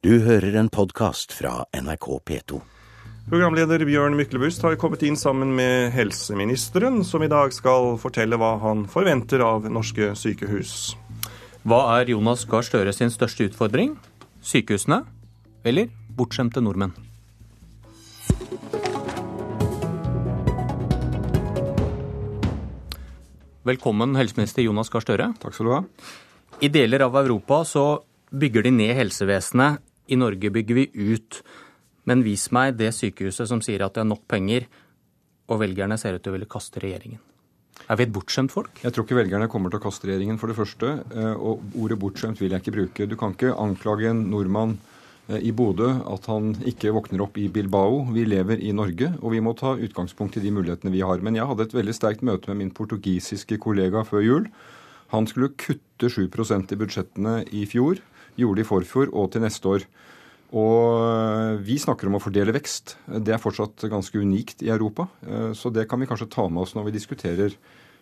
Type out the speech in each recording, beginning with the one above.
Du hører en podkast fra NRK P2. Programleder Bjørn Myklebust har kommet inn sammen med helseministeren, som i dag skal fortelle hva han forventer av norske sykehus. Hva er Jonas Gahr Støre sin største utfordring? Sykehusene eller bortskjemte nordmenn? Velkommen, helseminister Jonas Gahr Støre. Takk skal du ha. I deler av Europa så bygger de ned helsevesenet. I Norge bygger vi ut. Men vis meg det sykehuset som sier at det er nok penger, og velgerne ser ut til å ville kaste regjeringen. Er vi et bortskjemt folk? Jeg tror ikke velgerne kommer til å kaste regjeringen, for det første. eh, Og ordet bortskjemt vil jeg ikke bruke. Du kan ikke anklage en nordmann eh, i Bodø at han ikke våkner opp i Bilbao. Vi lever i Norge, og vi må ta utgangspunkt i de mulighetene vi har. Men jeg hadde et veldig sterkt møte med min portugisiske kollega før jul. Han skulle kutte 7% i budsjettene i fjor, gjorde i forfjor og til neste år. Og vi snakker om å fordele vekst. Det er fortsatt ganske unikt i Europa. Eh, Så det kan vi kanskje ta med oss når vi diskuterer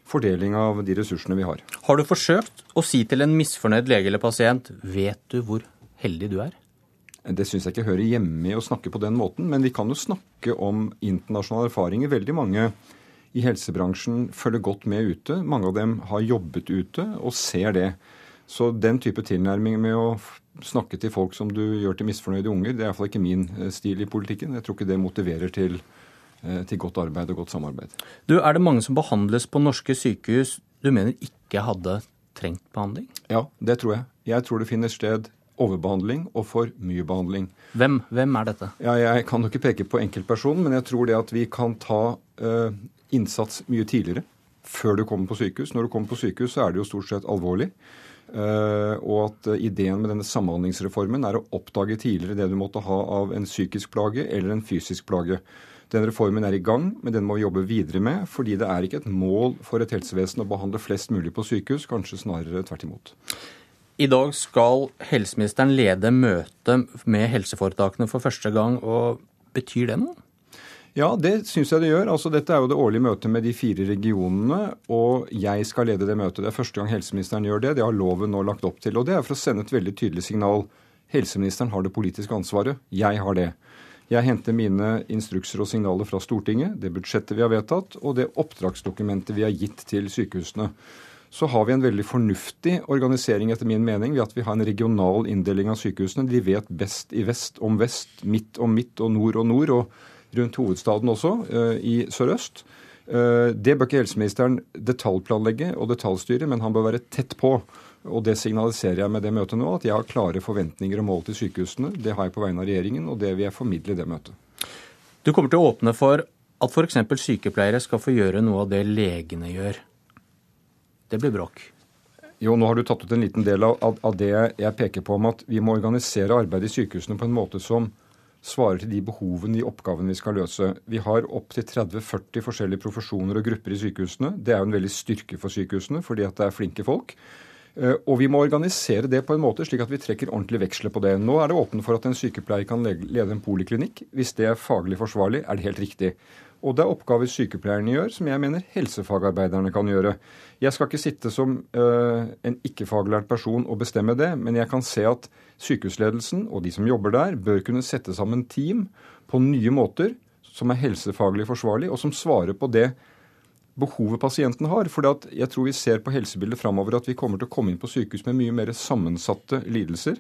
fordeling av de ressursene vi har. Har du forsøkt å si til en misfornøyd lege eller pasient vet du hvor heldig du er? Det syns jeg ikke hører hjemme i å snakke på den måten, men vi kan jo snakke om internasjonale erfaringer. Veldig mange i helsebransjen følger godt med ute. Mange av dem har jobbet ute og ser det. Så den type tilnærming med å snakke til folk som du gjør til misfornøyde unger, det er iallfall ikke min eh, stil i politikken. Jeg tror ikke det motiverer til, eh, til godt arbeid og godt samarbeid. Du, Er det mange som behandles på norske sykehus du mener ikke hadde trengt behandling? Ja, det tror jeg. Jeg tror det finner sted overbehandling og for mye behandling. Hvem, hvem er dette? Ja, jeg kan jo ikke peke på enkeltpersonen, men jeg tror det at vi kan ta uh, innsats mye tidligere. Før du kommer på sykehus. Når du kommer på sykehus, så er det jo stort sett alvorlig. Eh, og at eh, ideen med denne samhandlingsreformen er å oppdage tidligere det du måtte ha av en psykisk plage eller en fysisk plage. Den reformen er i gang, men den må vi jobbe videre med. Fordi det er ikke et mål for et helsevesen å behandle flest mulig på sykehus, kanskje snarere tvert imot. I dag skal helseministeren lede møte med helseforetakene for første gang. og Betyr det noe? Ja, det syns jeg det gjør. Altså, dette er jo det årlige møtet med de fire regionene, og jeg skal lede det møtet. Det er første gang helseministeren gjør det. Det har loven nå lagt opp til. Og det er for å sende et veldig tydelig signal. Helseministeren har det politiske ansvaret. Jeg har det. Jeg henter mine instrukser og signaler fra Stortinget, det budsjettet vi har vedtatt, og det oppdragsdokumentet vi har gitt til sykehusene. Så har vi en veldig fornuftig organisering etter min mening ved at vi har en regional inndeling av sykehusene. De vet best i vest om vest, midt om midt og nord og nord, og rundt hovedstaden også, eh, i sørøst. Eh, Det bør ikke helseministeren detaljplanlegge og detaljstyre, men han bør være tett på. Og det signaliserer jeg med det møtet nå, at jeg har klare forventninger og mål til sykehusene. Det har jeg på vegne av regjeringen, og det vil jeg formidle i det møtet. Du kommer til å åpne for at f.eks. sykepleiere skal få gjøre noe av det legene gjør. Det blir bråk. Jo, nå har du tatt ut en liten del av, av, av det jeg peker på om at vi må organisere arbeidet i sykehusene på en måte som svarer til de behovene, de oppgavene vi skal løse. Vi har opptil 30-40 forskjellige profesjoner og grupper i sykehusene. Det er jo en veldig styrke for sykehusene, fordi at det er flinke folk. Eh, Og vi må organisere det på en måte slik at vi trekker ordentlig veksler på det. Nå er det åpent for at en sykepleier kan lede en poliklinikk. Hvis det er faglig forsvarlig, er det helt riktig. Og det er oppgaver sykepleierne gjør, som jeg mener helsefagarbeiderne kan gjøre. Jeg skal ikke sitte som øh, en ikke-faglært person og bestemme det, men jeg kan se at sykehusledelsen og de som jobber der, bør kunne sette sammen team på nye måter som er helsefaglig forsvarlig, og som svarer på det behovet pasienten har. For jeg tror vi ser på helsebildet framover at vi kommer til å komme inn på sykehus med mye mer sammensatte lidelser.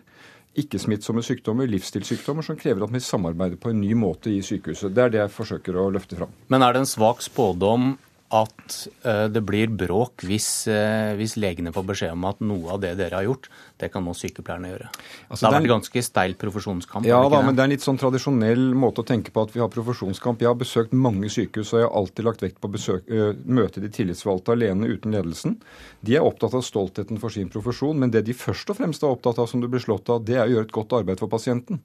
Ikke-smittsomme sykdommer, livsstilssykdommer, som krever at vi samarbeider på en ny måte i sykehuset. Det er det jeg forsøker å løfte fram. Men er det en svak spådom at eh, det blir bråk hvis, eh, hvis legene får beskjed om at noe av det dere har gjort, det kan nå sykepleierne gjøre? Altså, det har vært ganske steil profesjonskamp? Ja da, men det er en litt sånn tradisjonell måte å tenke på at vi har profesjonskamp. Jeg har besøkt mange sykehus, og jeg har alltid lagt vekt på å øh, møte de tillitsvalgte alene uten ledelsen. De er opptatt av stoltheten for sin profesjon, men det de først og fremst er opptatt av, som du blir slått av, det er å gjøre et godt arbeid for pasienten.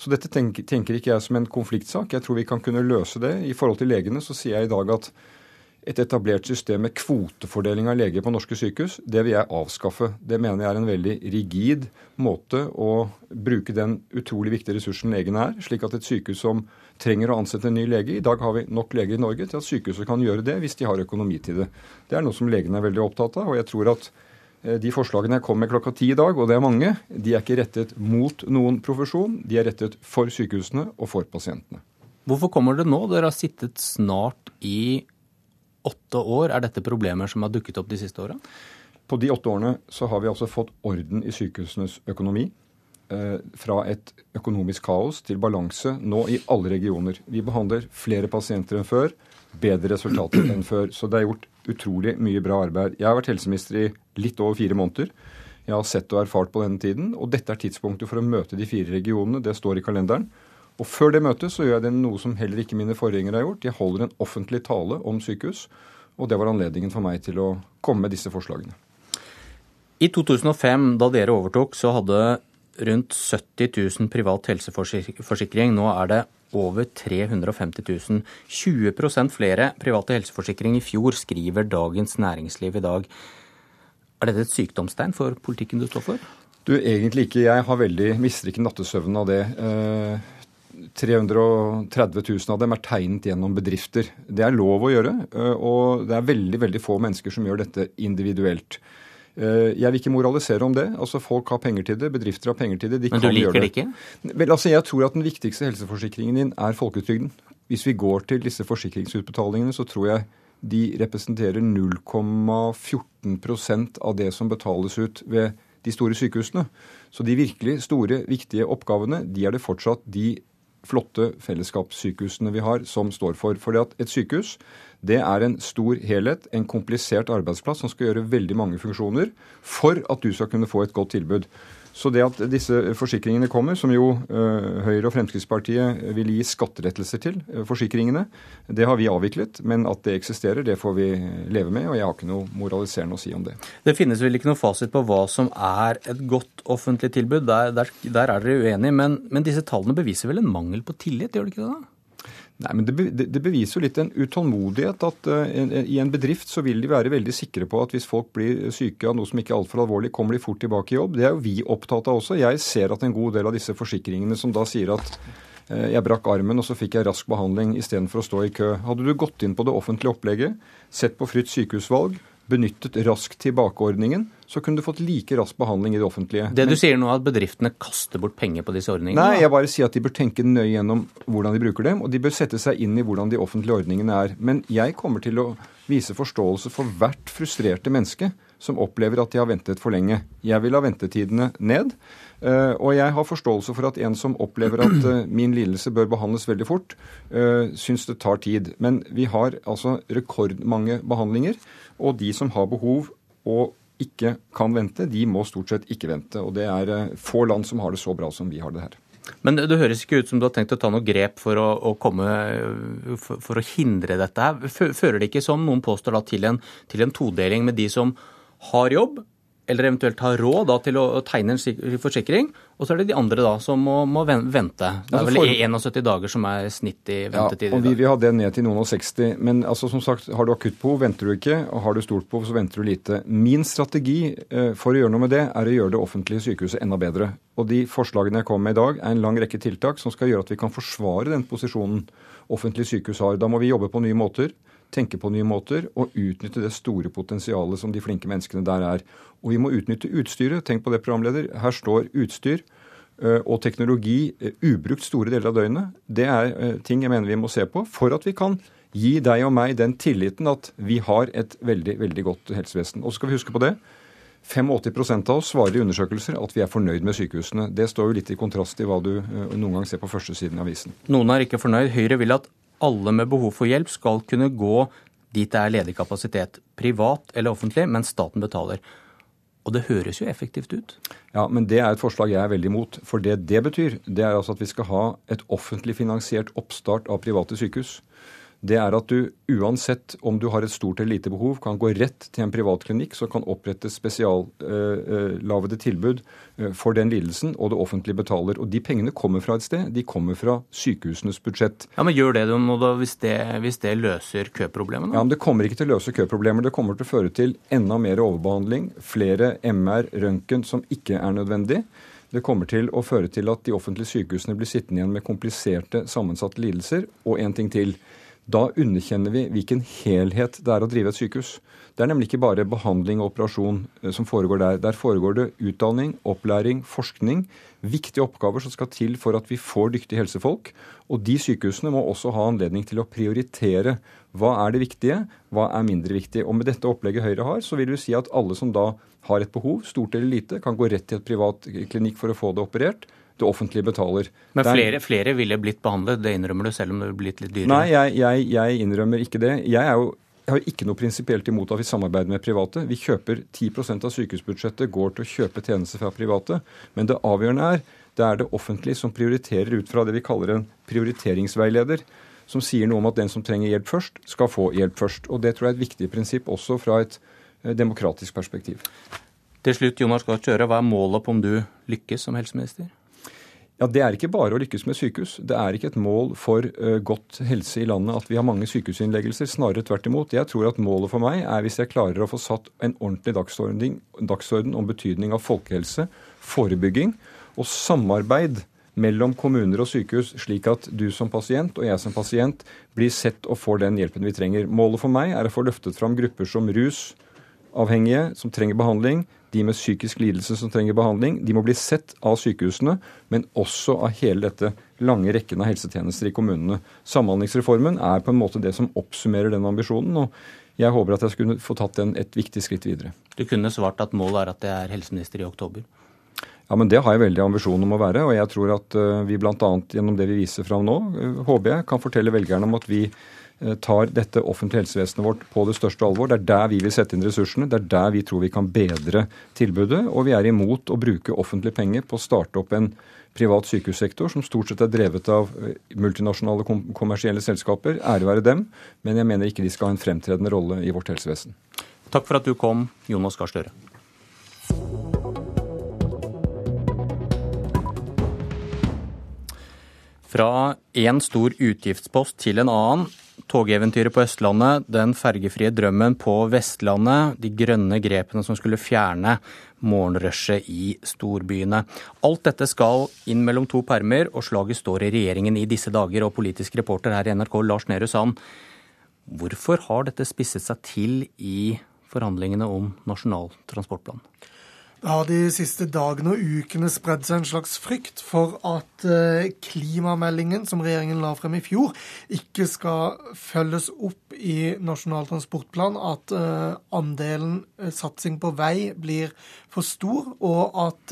Så dette tenker, tenker ikke jeg som en konfliktsak. Jeg tror vi kan kunne løse det. I forhold til legene så sier jeg i dag at et etablert system med kvotefordeling av leger på norske sykehus, det vil jeg avskaffe. Det mener jeg er en veldig rigid måte å bruke den utrolig viktige ressursen legen er, slik at et sykehus som trenger å ansette en ny lege I dag har vi nok leger i Norge til at sykehuset kan gjøre det hvis de har økonomi til det. Det er noe som legene er veldig opptatt av, og jeg tror at Eh, de forslagene jeg kom med klokka ti i dag, og det er mange, de er ikke rettet mot noen profesjon. De er rettet for sykehusene og for pasientene. Hvorfor kommer det nå? Dere har sittet snart i åtte år. Er dette problemer som har dukket opp de siste åra? På de åtte årene så har vi altså fått orden i sykehusenes økonomi. Eh, fra et økonomisk kaos til balanse nå i alle regioner. Vi behandler flere pasienter enn før, bedre resultater enn før. Så det er gjort utrolig mye bra arbeid. Jeg har vært helseminister i litt over fire måneder. Jeg har sett og erfart på denne tiden, og dette er tidspunktet for å møte de fire regionene. Det står i kalenderen. Og før det møtet så gjør jeg det noe som heller ikke mine forgjengere har gjort. Jeg holder en offentlig tale om sykehus, og det var anledningen for meg til å komme med disse forslagene. I 2005, da dere overtok, så hadde rundt 70 000 privat helseforsikring. Nå er det over 350 000. 20% flere private helseforsikring i fjor, skriver Dagens Næringsliv i dag. Er dette et sykdomstegn for politikken du står for? Du, egentlig ikke. Jeg har veldig mister ikke nattesøvnen av det. Eh, 330 000 av dem er tegnet gjennom bedrifter. Det er lov å gjøre, eh, og det er veldig, veldig få mennesker som gjør dette individuelt. Eh, jeg vil ikke moralisere om det. Altså Folk har penger til det, bedrifter har penger til det. De Men du liker det ikke? Vel, altså Jeg tror at den viktigste helseforsikringen din er folketrygden. Hvis vi går til disse forsikringsutbetalingene, så tror jeg de representerer 0,14% av det som betales ut ved de store sykehusene. Så de virkelig store, viktige oppgavene, de er det fortsatt de flotte fellesskapssykehusene vi har, som står for. Fordi at et sykehus det er en stor helhet, en komplisert arbeidsplass som skal gjøre veldig mange funksjoner for at du skal kunne få et godt tilbud. Så det at disse forsikringene kommer, som jo uh, Høyre og Fremskrittspartiet vil gi skattelettelser til, uh, forsikringene, det har vi avviklet. Men at det eksisterer, det får vi leve med, og jeg har ikke noe moraliserende å si om det. Det finnes vel ikke noe fasit på hva som er et godt offentlig tilbud. Der, der, der er dere uenige. Men, men disse tallene beviser vel en mangel på tillit, gjør det ikke det? da? Nei, men det, det, beviser jo litt en utålmodighet. at uh, I en bedrift så vil de være veldig sikre på at hvis folk blir syke av noe som ikke er altfor alvorlig, kommer de fort tilbake i jobb. Det er jo vi opptatt av også. Jeg ser at en god del av disse forsikringene som da sier at uh, jeg brakk armen og så fikk jeg rask behandling istedenfor å stå i kø. Hadde du gått inn på det offentlige opplegget, sett på fritt sykehusvalg, benyttet raskt tilbakeordningen, så kunne du fått like rask behandling i det offentlige. Det du sier nå er at bedriftene kaster bort penger på disse ordningene? Nei, jeg bare sier at de bør tenke nøye gjennom hvordan de bruker dem, og de bør sette seg inn i hvordan de offentlige ordningene er. Men jeg kommer til å vise forståelse for hvert frustrerte menneske som opplever at de har ventet for lenge. Jeg vil ha ventetidene ned. Eh, og jeg har forståelse for at en som opplever at eh, min lidelse bør behandles veldig fort, eh, syns det tar tid. Men vi har altså rekordmange behandlinger, og de som har behov og ikke kan vente, de må stort sett ikke vente. Og det er få land som har det så bra som vi har det her. Men det høres ikke ut som du har tenkt å ta noe grep for å, å komme, for, for, å hindre dette. her. Fører det ikke, som noen påstår, da, til en, til en todeling med de som har jobb, eller eventuelt har råd da, til å tegne en forsikring. Og så er det de andre da, som må, må vente. Det er vel 71 dager som er snitt i ventetid. Ja, og vi vil ha det ned til noen og 60. Men altså, som sagt, har du akuttbehov, venter du ikke. og Har du stort behov, så venter du lite. Min strategi eh, for å gjøre noe med det, er å gjøre det offentlige sykehuset enda bedre. Og de forslagene jeg kommer med i dag, er en lang rekke tiltak som skal gjøre at vi kan forsvare den posisjonen offentlige sykehus har. Da må vi jobbe på nye måter tenke på nye måter og utnytte det store potensialet som de flinke menneskene der er. Og vi må utnytte utstyret. Tenk på det, programleder. Her står utstyr og teknologi ubrukt store deler av døgnet. Det er ting jeg mener vi må se på for at vi kan gi deg og meg den tilliten at vi har et veldig, veldig godt helsevesen. Og så skal vi huske på det. 85 av oss svarer i undersøkelser at vi er fornøyd med sykehusene. Det står jo litt i kontrast til hva du noen gang ser på førstesiden av avisen. Noen er ikke fornøyd. Høyre vil at alle med behov for hjelp skal kunne gå dit det er ledig kapasitet. Privat eller offentlig, men staten betaler. Og det høres jo effektivt ut. Ja, men det er et forslag jeg er veldig imot. For det det betyr, det er altså at vi skal ha et offentlig finansiert oppstart av private sykehus det er at du uansett om du har et stort eller lite behov, kan gå rett til en privatklinikk som kan opprette spesiallagede tilbud eh, for den lidelsen, og det offentlige betaler. Og de pengene kommer fra et sted. De kommer fra sykehusenes budsjett. Ja, Men gjør det noe da, hvis det, hvis det løser køproblemene? Ja, men Det kommer ikke til å løse køproblemer. Det kommer til å føre til enda mer overbehandling, flere MR, røntgen, som ikke er nødvendig. Det kommer til å føre til at de offentlige sykehusene blir sittende igjen med kompliserte, sammensatte lidelser. Og en ting til. Da underkjenner vi hvilken helhet det er å drive et sykehus. Det er nemlig ikke bare behandling og operasjon eh, som foregår der. Der foregår det utdanning, opplæring, forskning. Viktige oppgaver som skal til for at vi får dyktige helsefolk. Og de sykehusene må også ha anledning til å prioritere. Hva er det viktige, hva er mindre viktig. Og med dette opplegget Høyre har, så vil vi si at alle som da har et behov, stort eller lite, kan gå rett til et privat klinikk for å få det operert det offentlige betaler. Men flere, flere, ville blitt behandlet, det innrømmer du selv om det ville blitt litt dyrere? Nei, jeg, jeg, jeg innrømmer ikke det. Jeg er jo jeg har ikke noe prinsipielt imot at vi samarbeider med private. Vi kjøper 10% av sykehusbudsjettet går til å kjøpe tjenester fra private. Men det avgjørende er det er det offentlige som prioriterer ut fra det vi kaller en prioriteringsveileder, som sier noe om at den som trenger hjelp først, skal få hjelp først. Og Det tror jeg er et viktig prinsipp også fra et eh, demokratisk perspektiv. Til slutt, Jonas Gahr Støre, hva er målet på om du lykkes som helseminister? Ja, Det er ikke bare å lykkes med sykehus. Det er ikke et mål for uh, godt helse i landet at vi har mange sykehusinnleggelser. Snarere tvert imot. Jeg tror at målet for meg er hvis jeg klarer å få satt en ordentlig dagsorden, dagsorden om betydning av folkehelse, forebygging og samarbeid mellom kommuner og sykehus, slik at du som pasient og jeg som pasient blir sett og får den hjelpen vi trenger. Målet for meg er å få løftet fram grupper som rusavhengige, som trenger behandling, de med psykisk lidelse som trenger behandling, de må bli sett av sykehusene, men også av hele dette lange rekken av helsetjenester i kommunene. Samhandlingsreformen er på en måte det som oppsummerer den ambisjonen. og jeg håper at jeg skulle få tatt den et viktig skritt videre. Du kunne svart at målet er at jeg er helseminister i oktober? Ja, men Det har jeg veldig ambisjon om å være. Og jeg tror at eh, vi bl.a. gjennom det vi viser fram nå, eh, håper jeg kan fortelle velgerne om at vi tar dette offentlige helsevesenet vårt på det største alvor. Det er der vi vil sette inn ressursene. Det er der vi tror vi kan bedre tilbudet. Og vi er imot å bruke offentlige penger på å starte opp en privat sykehussektor som stort sett er drevet av multinasjonale multinasjonale kommersielle selskaper. Ære være dem, men jeg mener ikke de skal ha en fremtredende rolle i vårt helsevesen. Takk for at du kom, Jonas Gahr Støre. Fra én stor utgiftspost til en annen togeventyret på Østlandet, den fergefrie drømmen på Vestlandet, de grønne grepene som skulle fjerne morgenrushet i storbyene. Alt dette skal inn mellom to permer, og slaget står i regjeringen i disse dager. Og politisk reporter her i NRK, Lars Nehru Sand, hvorfor har dette spisset seg til i forhandlingene om Nasjonal transportplan? Det har de siste dagene og ukene spredd seg en slags frykt for at eh, klimameldingen som regjeringen la frem i fjor, ikke skal følges opp i Nasjonal transportplan. At eh, andelen eh, satsing på vei blir for stor, og at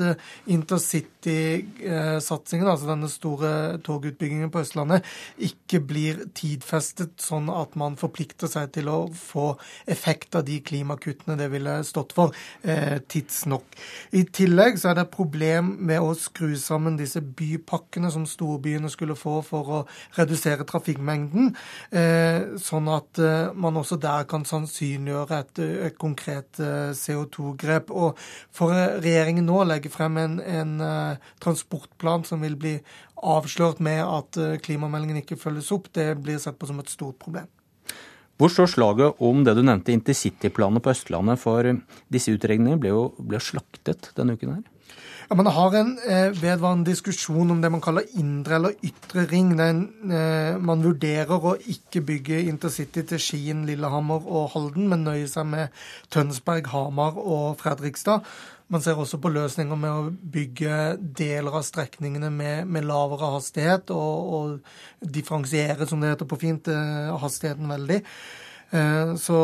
intercity-satsingen, altså denne store togutbyggingen på Østlandet, ikke blir tidfestet sånn at man forplikter seg til å få effekt av de klimakuttene det ville stått for, tidsnok. I tillegg så er det et problem med å skru sammen disse bypakkene som storbyene skulle få for å redusere trafikkmengden, eh, sånn at eh, man også der kan sannsynliggjøre et, et konkret eh, CO2-grep. Og for regjeringen nå å legge frem en, en transportplan som vil bli avslørt med at klimameldingen ikke følges opp, det blir sett på som et stort problem. Hvor står slaget om det du nevnte intercityplanene på Østlandet? For disse utregningene ble jo ble slaktet denne uken her. Ja, Man har en eh, vedvarende diskusjon om det man kaller indre eller ytre ring. En, eh, man vurderer å ikke bygge intercity til Skien, Lillehammer og Halden, men nøye seg med Tønsberg, Hamar og Fredrikstad. Man ser også på løsninger med å bygge deler av strekningene med, med lavere hastighet, og, og differensiere, som det heter på fint, eh, hastigheten veldig. Eh, så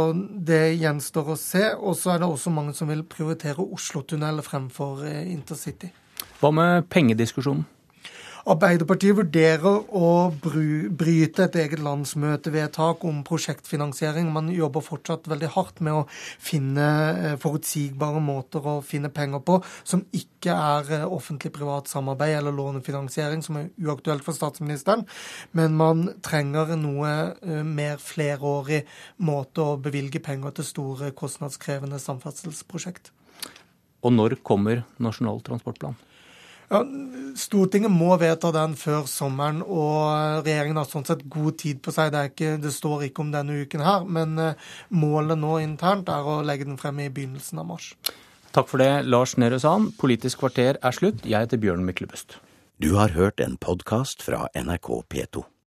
det gjenstår å se. Og så er det også mange som vil prioritere Oslotunnel fremfor eh, intercity. Hva med pengediskusjonen? Arbeiderpartiet vurderer å bryte et eget landsmøtevedtak om prosjektfinansiering. Man jobber fortsatt veldig hardt med å finne eh, forutsigbare måter å finne penger på som ikke er eh, offentlig-privat samarbeid eller lånefinansiering, som er uaktuelt for statsministeren. Men man trenger noe eh, mer flerårig måte å bevilge penger til store, kostnadskrevende samferdselsprosjekt. Og når kommer Nasjonal transportplan? Ja, Stortinget må vedta den før sommeren, og regjeringen har sånn sett god tid på seg. Det, ikke, det står ikke om denne uken her, men eh, målet nå internt er å legge den frem i begynnelsen av mars. Takk for det, Lars Nehru Sand. Politisk kvarter er slutt. Jeg heter Bjørn Myklebust. Du har hørt en podkast fra NRK P2.